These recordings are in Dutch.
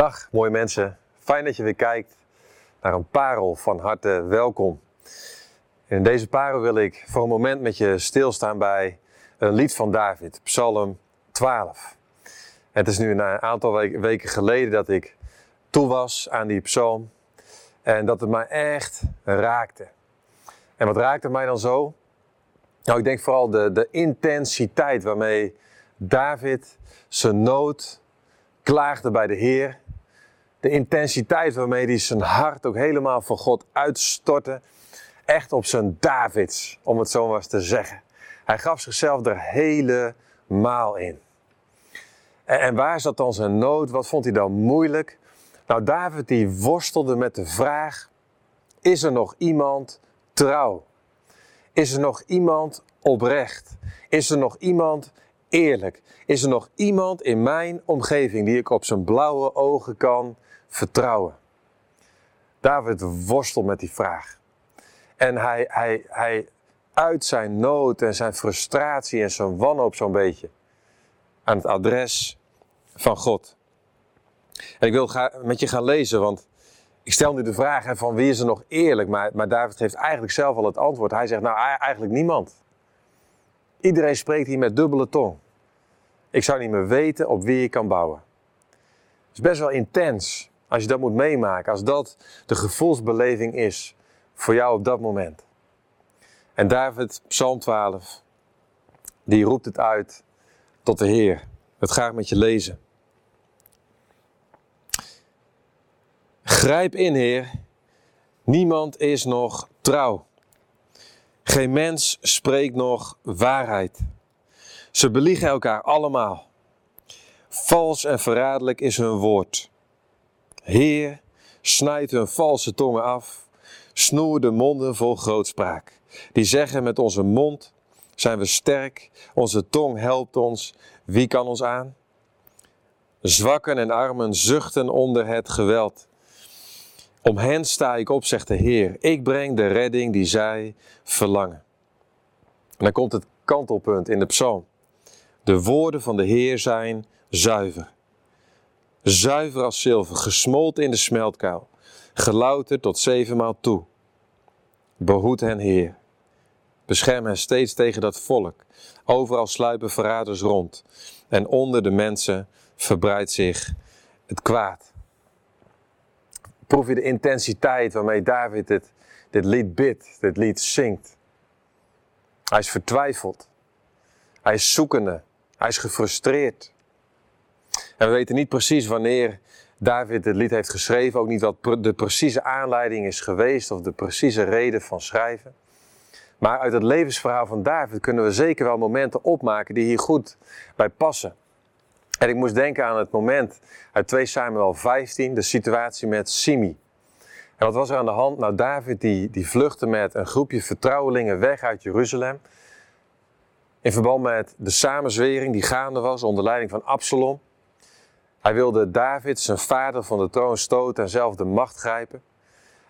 Dag mooie mensen, fijn dat je weer kijkt naar een parel. Van harte welkom. In deze parel wil ik voor een moment met je stilstaan bij een lied van David, Psalm 12. Het is nu een aantal weken geleden dat ik toe was aan die psalm en dat het mij echt raakte. En wat raakte mij dan zo? Nou, ik denk vooral de, de intensiteit waarmee David zijn nood klaagde bij de Heer. De intensiteit waarmee hij zijn hart ook helemaal voor God uitstortte. Echt op zijn Davids, om het zo maar eens te zeggen. Hij gaf zichzelf er helemaal in. En, en waar zat dan zijn nood? Wat vond hij dan moeilijk? Nou, David die worstelde met de vraag: is er nog iemand trouw? Is er nog iemand oprecht? Is er nog iemand eerlijk? Is er nog iemand in mijn omgeving die ik op zijn blauwe ogen kan vertrouwen? David worstelt met die vraag. En hij, hij, hij uit zijn nood en zijn frustratie en zijn wanhoop zo'n beetje aan het adres van God. En ik wil met je gaan lezen, want ik stel nu de vraag van wie is er nog eerlijk, maar, maar David geeft eigenlijk zelf al het antwoord. Hij zegt nou eigenlijk niemand. Iedereen spreekt hier met dubbele tong. Ik zou niet meer weten op wie je kan bouwen. Het is best wel intens als je dat moet meemaken, als dat de gevoelsbeleving is voor jou op dat moment. En David, Psalm 12, die roept het uit tot de Heer. Dat ga ik met je lezen. Grijp in, Heer. Niemand is nog trouw. Geen mens spreekt nog waarheid. Ze beliegen elkaar allemaal. Vals en verraderlijk is hun woord. Heer, snijd hun valse tongen af. Snoer de monden vol grootspraak. Die zeggen met onze mond zijn we sterk. Onze tong helpt ons. Wie kan ons aan? Zwakken en armen zuchten onder het geweld. Om hen sta ik op, zegt de Heer. Ik breng de redding die zij verlangen. En dan komt het kantelpunt in de psalm. De woorden van de Heer zijn zuiver. Zuiver als zilver, gesmolten in de smeltkuil, gelouterd tot zevenmaal toe. Behoed hen, Heer. Bescherm hen steeds tegen dat volk. Overal sluipen verraders rond. En onder de mensen verbreidt zich het kwaad. Proef je de intensiteit waarmee David dit, dit lied bidt, dit lied zingt. Hij is vertwijfeld. Hij is zoekende. Hij is gefrustreerd. En we weten niet precies wanneer David het lied heeft geschreven, ook niet wat de precieze aanleiding is geweest of de precieze reden van schrijven. Maar uit het levensverhaal van David kunnen we zeker wel momenten opmaken die hier goed bij passen. En ik moest denken aan het moment uit 2 Samuel 15, de situatie met Simi. En wat was er aan de hand? Nou, David die, die vluchtte met een groepje vertrouwelingen weg uit Jeruzalem. In verband met de samenzwering die gaande was onder leiding van Absalom. Hij wilde David, zijn vader, van de troon stoten en zelf de macht grijpen.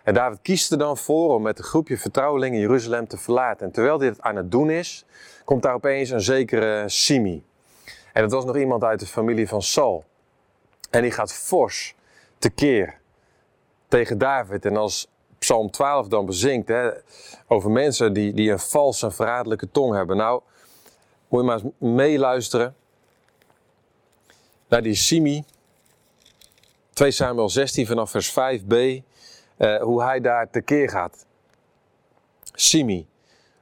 En David kiest er dan voor om met een groepje vertrouwelingen Jeruzalem te verlaten. En terwijl het aan het doen is, komt daar opeens een zekere Simi. En dat was nog iemand uit de familie van Saul. En die gaat fors tekeer tegen David. En als Psalm 12 dan bezinkt hè, over mensen die, die een valse en verraderlijke tong hebben. Nou, moet je maar meeluisteren naar die Simi. 2 Samuel 16 vanaf vers 5b. Eh, hoe hij daar tekeer gaat. Simi.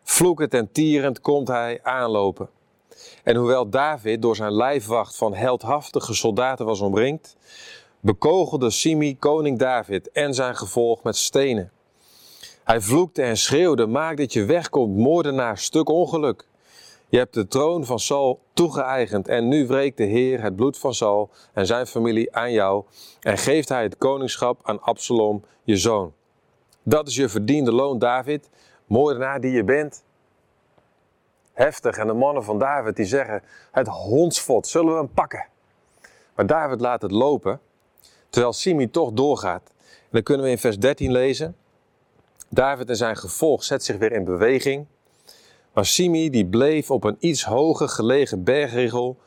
Vloekend en tierend komt hij aanlopen. En hoewel David door zijn lijfwacht van heldhaftige soldaten was omringd, bekogelde Simi koning David en zijn gevolg met stenen. Hij vloekte en schreeuwde: Maak dat je wegkomt, moordenaar, stuk ongeluk. Je hebt de troon van Saul toegeëigend en nu wreekt de Heer het bloed van Saul en zijn familie aan jou en geeft hij het koningschap aan Absalom, je zoon. Dat is je verdiende loon, David, moordenaar die je bent heftig. En de mannen van David die zeggen, het hondsvot, zullen we hem pakken? Maar David laat het lopen, terwijl Simi toch doorgaat. En dan kunnen we in vers 13 lezen, David en zijn gevolg zet zich weer in beweging. Simi die bleef op een iets hoger gelegen bergrigel,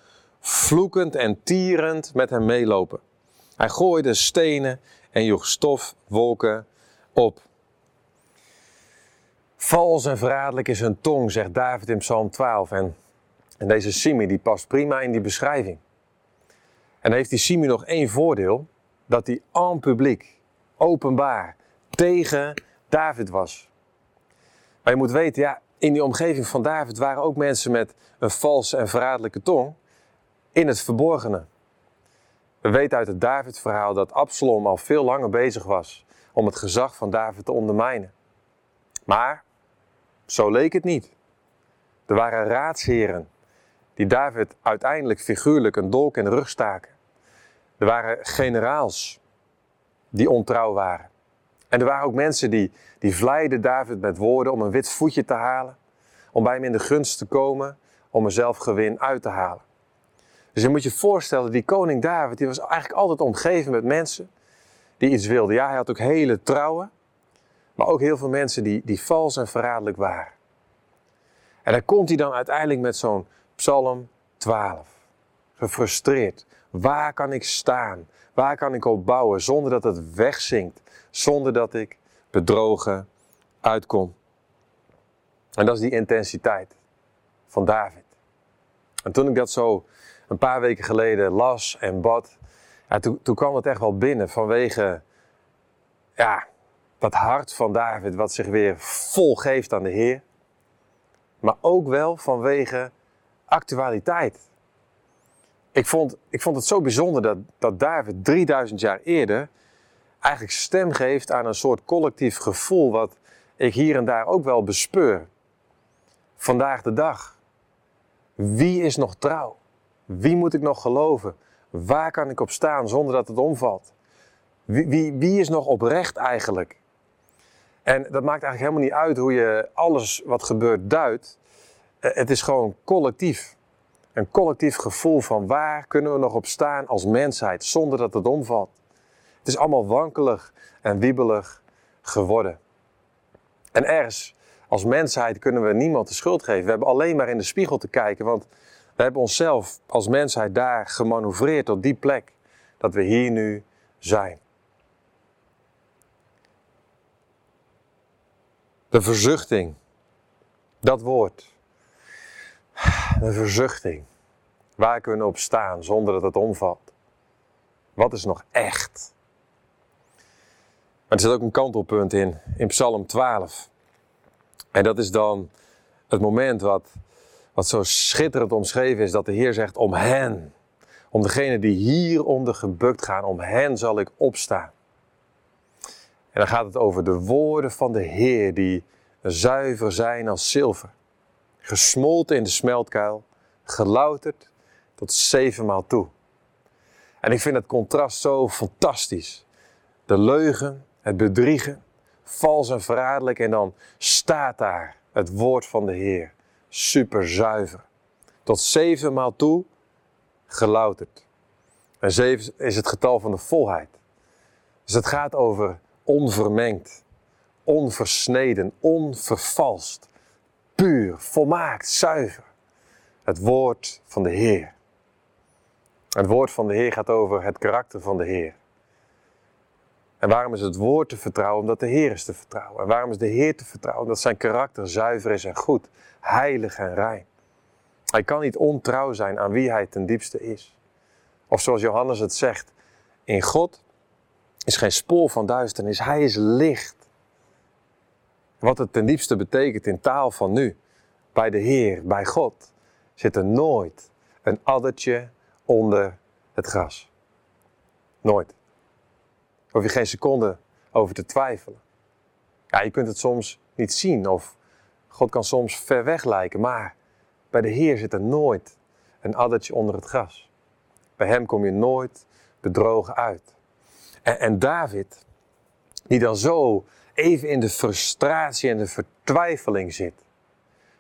vloekend en tierend met hem meelopen. Hij gooide stenen en joeg stofwolken op. Vals en verraderlijk is hun tong, zegt David in Psalm 12. En, en deze Simi die past prima in die beschrijving. En heeft die Simi nog één voordeel, dat hij en publiek, openbaar, tegen David was. Maar je moet weten, ja, in die omgeving van David waren ook mensen met een valse en verraderlijke tong in het verborgene. We weten uit het David-verhaal dat Absalom al veel langer bezig was om het gezag van David te ondermijnen. Maar zo leek het niet. Er waren raadsheren die David uiteindelijk figuurlijk een dolk in de rug staken. Er waren generaals die ontrouw waren. En er waren ook mensen die, die vleiden David met woorden om een wit voetje te halen, om bij hem in de gunst te komen, om er zelf gewin uit te halen. Dus je moet je voorstellen, die koning David, die was eigenlijk altijd omgeven met mensen die iets wilden. Ja, hij had ook hele trouwen, maar ook heel veel mensen die, die vals en verraderlijk waren. En dan komt hij dan uiteindelijk met zo'n psalm 12. Gefrustreerd. Waar kan ik staan? Waar kan ik op bouwen zonder dat het wegzinkt? Zonder dat ik bedrogen uitkom. En dat is die intensiteit van David. En toen ik dat zo een paar weken geleden las en bad, ja, toen, toen kwam het echt wel binnen vanwege ja, dat hart van David wat zich weer vol geeft aan de Heer. Maar ook wel vanwege actualiteit. Ik vond, ik vond het zo bijzonder dat, dat David 3000 jaar eerder eigenlijk stem geeft aan een soort collectief gevoel wat ik hier en daar ook wel bespeur. Vandaag de dag. Wie is nog trouw? Wie moet ik nog geloven? Waar kan ik op staan zonder dat het omvalt? Wie, wie, wie is nog oprecht eigenlijk? En dat maakt eigenlijk helemaal niet uit hoe je alles wat gebeurt duidt. Eh, het is gewoon collectief. Een collectief gevoel van waar kunnen we nog op staan als mensheid zonder dat het omvalt. Het is allemaal wankelig en wiebelig geworden. En ergens, als mensheid, kunnen we niemand de schuld geven. We hebben alleen maar in de spiegel te kijken, want we hebben onszelf als mensheid daar gemanoeuvreerd tot die plek dat we hier nu zijn. De verzuchting, dat woord. De verzuchting. Waar kunnen we op staan zonder dat het omvalt? Wat is nog echt? Maar er zit ook een kantelpunt in, in Psalm 12. En dat is dan het moment wat, wat zo schitterend omschreven is, dat de Heer zegt om hen. Om degene die hieronder gebukt gaan, om hen zal ik opstaan. En dan gaat het over de woorden van de Heer die zuiver zijn als zilver. Gesmolten in de smeltkuil, gelouterd tot zevenmaal toe. En ik vind het contrast zo fantastisch. De leugen, het bedriegen, vals en verraderlijk en dan staat daar het woord van de Heer. Super zuiver. Tot zevenmaal toe gelouterd. En zeven is het getal van de volheid. Dus het gaat over onvermengd, onversneden, onvervalst, puur, volmaakt, zuiver. Het woord van de Heer. Het woord van de Heer gaat over het karakter van de Heer. En waarom is het woord te vertrouwen? Omdat de Heer is te vertrouwen. En waarom is de Heer te vertrouwen? Omdat zijn karakter zuiver is en goed, heilig en rein. Hij kan niet ontrouw zijn aan wie hij ten diepste is. Of zoals Johannes het zegt, in God is geen spoor van duisternis, hij is licht. Wat het ten diepste betekent in taal van nu, bij de Heer, bij God, zit er nooit een addertje onder het gras. Nooit. Hoef je geen seconde over te twijfelen. Ja, je kunt het soms niet zien of God kan soms ver weg lijken, maar bij de Heer zit er nooit een addertje onder het gras. Bij Hem kom je nooit bedrogen uit. En, en David, die dan zo even in de frustratie en de vertwijfeling zit,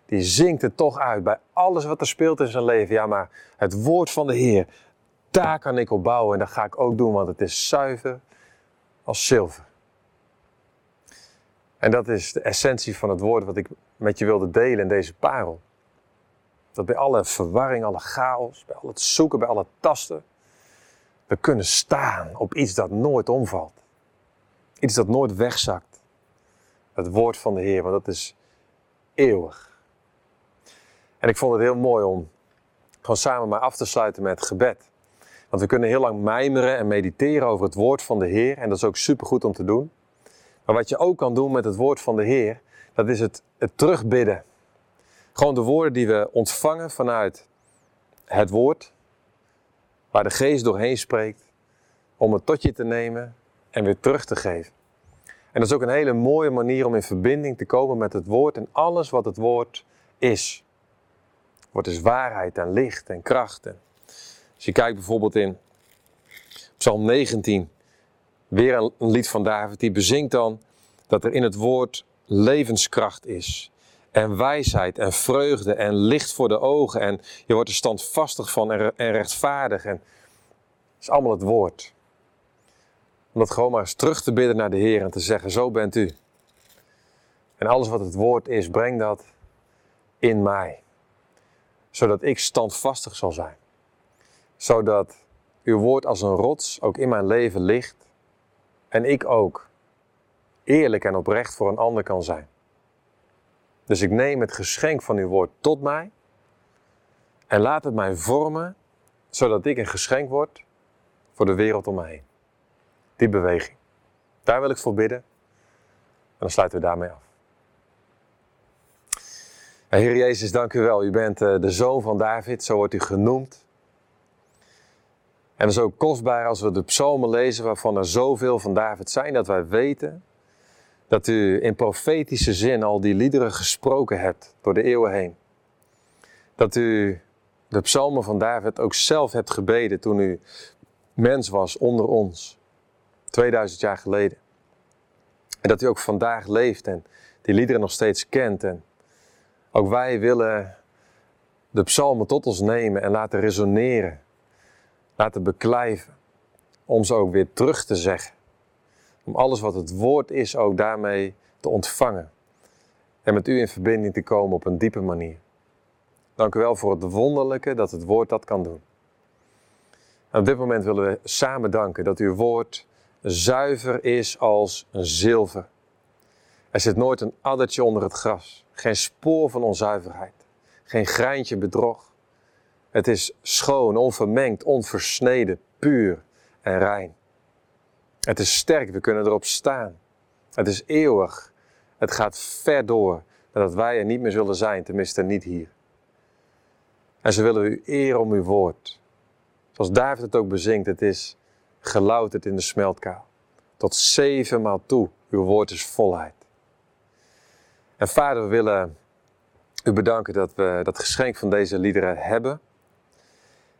die zingt het toch uit bij alles wat er speelt in zijn leven. Ja, maar het woord van de Heer, daar kan ik op bouwen en dat ga ik ook doen, want het is zuiver als zilver. En dat is de essentie van het woord wat ik met je wilde delen in deze parel. Dat bij alle verwarring, alle chaos, bij al het zoeken, bij alle tasten, We kunnen staan op iets dat nooit omvalt. Iets dat nooit wegzakt. Het woord van de Heer, want dat is eeuwig. En ik vond het heel mooi om gewoon samen maar af te sluiten met gebed. Want we kunnen heel lang mijmeren en mediteren over het woord van de Heer. En dat is ook supergoed om te doen. Maar wat je ook kan doen met het woord van de Heer, dat is het, het terugbidden. Gewoon de woorden die we ontvangen vanuit het woord, waar de geest doorheen spreekt, om het tot je te nemen en weer terug te geven. En dat is ook een hele mooie manier om in verbinding te komen met het woord en alles wat het woord is. Het woord is waarheid en licht en kracht. En als je kijkt bijvoorbeeld in Psalm 19, weer een lied van David, die bezingt dan dat er in het woord levenskracht is. En wijsheid en vreugde en licht voor de ogen. En je wordt er standvastig van en rechtvaardig. En is allemaal het woord. Om dat gewoon maar eens terug te bidden naar de Heer en te zeggen, zo bent u. En alles wat het woord is, breng dat in mij. Zodat ik standvastig zal zijn. Zodat uw woord als een rots ook in mijn leven ligt. En ik ook eerlijk en oprecht voor een ander kan zijn. Dus ik neem het geschenk van uw woord tot mij en laat het mij vormen, zodat ik een geschenk word voor de wereld om me heen. Die beweging. Daar wil ik voor bidden. En dan sluiten we daarmee af. Heer Jezus, dank u wel. U bent eh, de zoon van David, zo wordt u genoemd. En het is ook kostbaar als we de psalmen lezen waarvan er zoveel van David zijn, dat wij weten dat u in profetische zin al die liederen gesproken hebt door de eeuwen heen. Dat u de psalmen van David ook zelf hebt gebeden toen u mens was onder ons, 2000 jaar geleden. En dat u ook vandaag leeft en die liederen nog steeds kent. En ook wij willen de psalmen tot ons nemen en laten resoneren, laten beklijven, om ze ook weer terug te zeggen om alles wat het woord is ook daarmee te ontvangen. En met u in verbinding te komen op een diepe manier. Dank u wel voor het wonderlijke dat het woord dat kan doen. En op dit moment willen we samen danken dat uw woord zuiver is als zilver. Er zit nooit een addertje onder het gras. Geen spoor van onzuiverheid. Geen greintje bedrog. Het is schoon, onvermengd, onversneden, puur en rein. Het is sterk, we kunnen erop staan. Het is eeuwig. Het gaat ver door dat wij er niet meer zullen zijn, tenminste niet hier. En ze willen u eren om uw woord. Zoals David het ook bezingt, het is gelouterd in de smeltkaal. Tot zevenmaal toe, uw woord is volheid. En vader, we willen u bedanken dat we dat geschenk van deze liederen hebben.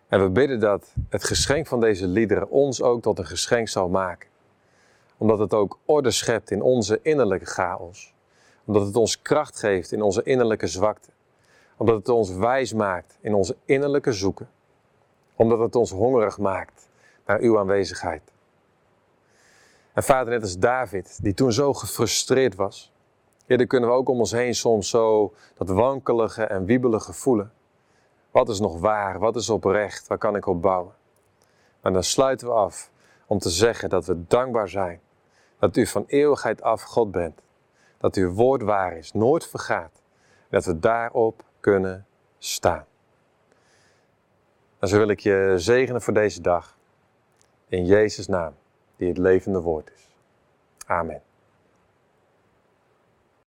En we bidden dat het geschenk van deze liederen ons ook tot een geschenk zal maken omdat het ook orde schept in onze innerlijke chaos. Omdat het ons kracht geeft in onze innerlijke zwakte. Omdat het ons wijs maakt in onze innerlijke zoeken. Omdat het ons hongerig maakt naar uw aanwezigheid. En vader, net als David, die toen zo gefrustreerd was. Dan kunnen we ook om ons heen soms zo dat wankelige en wiebelige voelen. Wat is nog waar? Wat is oprecht? Waar kan ik op bouwen? Maar dan sluiten we af om te zeggen dat we dankbaar zijn dat u van eeuwigheid af God bent. Dat uw woord waar is, nooit vergaat. Dat we daarop kunnen staan. En zo wil ik je zegenen voor deze dag. In Jezus' naam, die het levende woord is. Amen.